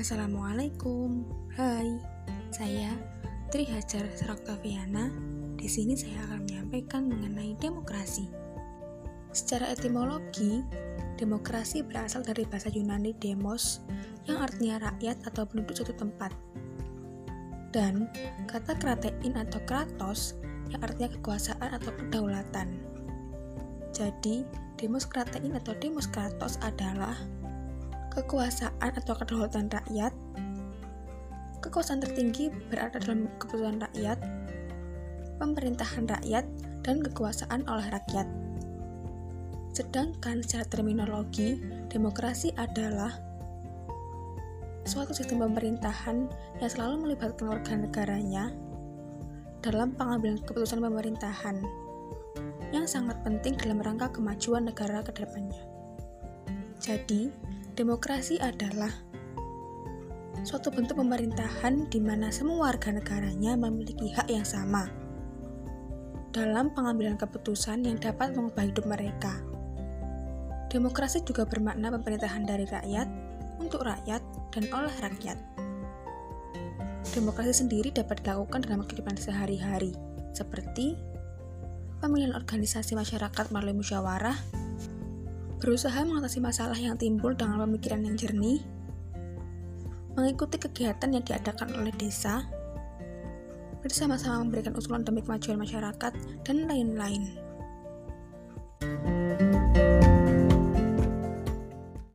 Assalamualaikum. Hai, saya Tri Hajar Saroktaviana. Di sini saya akan menyampaikan mengenai demokrasi. Secara etimologi, demokrasi berasal dari bahasa Yunani demos yang artinya rakyat atau penduduk suatu tempat. Dan kata kratein atau kratos yang artinya kekuasaan atau kedaulatan. Jadi, demos kratein atau demos kratos adalah kekuasaan atau kedaulatan rakyat, kekuasaan tertinggi berada dalam keputusan rakyat, pemerintahan rakyat, dan kekuasaan oleh rakyat. Sedangkan secara terminologi, demokrasi adalah suatu sistem pemerintahan yang selalu melibatkan warga negaranya dalam pengambilan keputusan pemerintahan yang sangat penting dalam rangka kemajuan negara ke depannya. Jadi, Demokrasi adalah suatu bentuk pemerintahan di mana semua warga negaranya memiliki hak yang sama dalam pengambilan keputusan yang dapat mengubah hidup mereka. Demokrasi juga bermakna pemerintahan dari rakyat, untuk rakyat, dan oleh rakyat. Demokrasi sendiri dapat dilakukan dalam kehidupan sehari-hari, seperti pemilihan organisasi masyarakat melalui musyawarah, berusaha mengatasi masalah yang timbul dengan pemikiran yang jernih, mengikuti kegiatan yang diadakan oleh desa, bersama-sama memberikan usulan demi kemajuan masyarakat, dan lain-lain.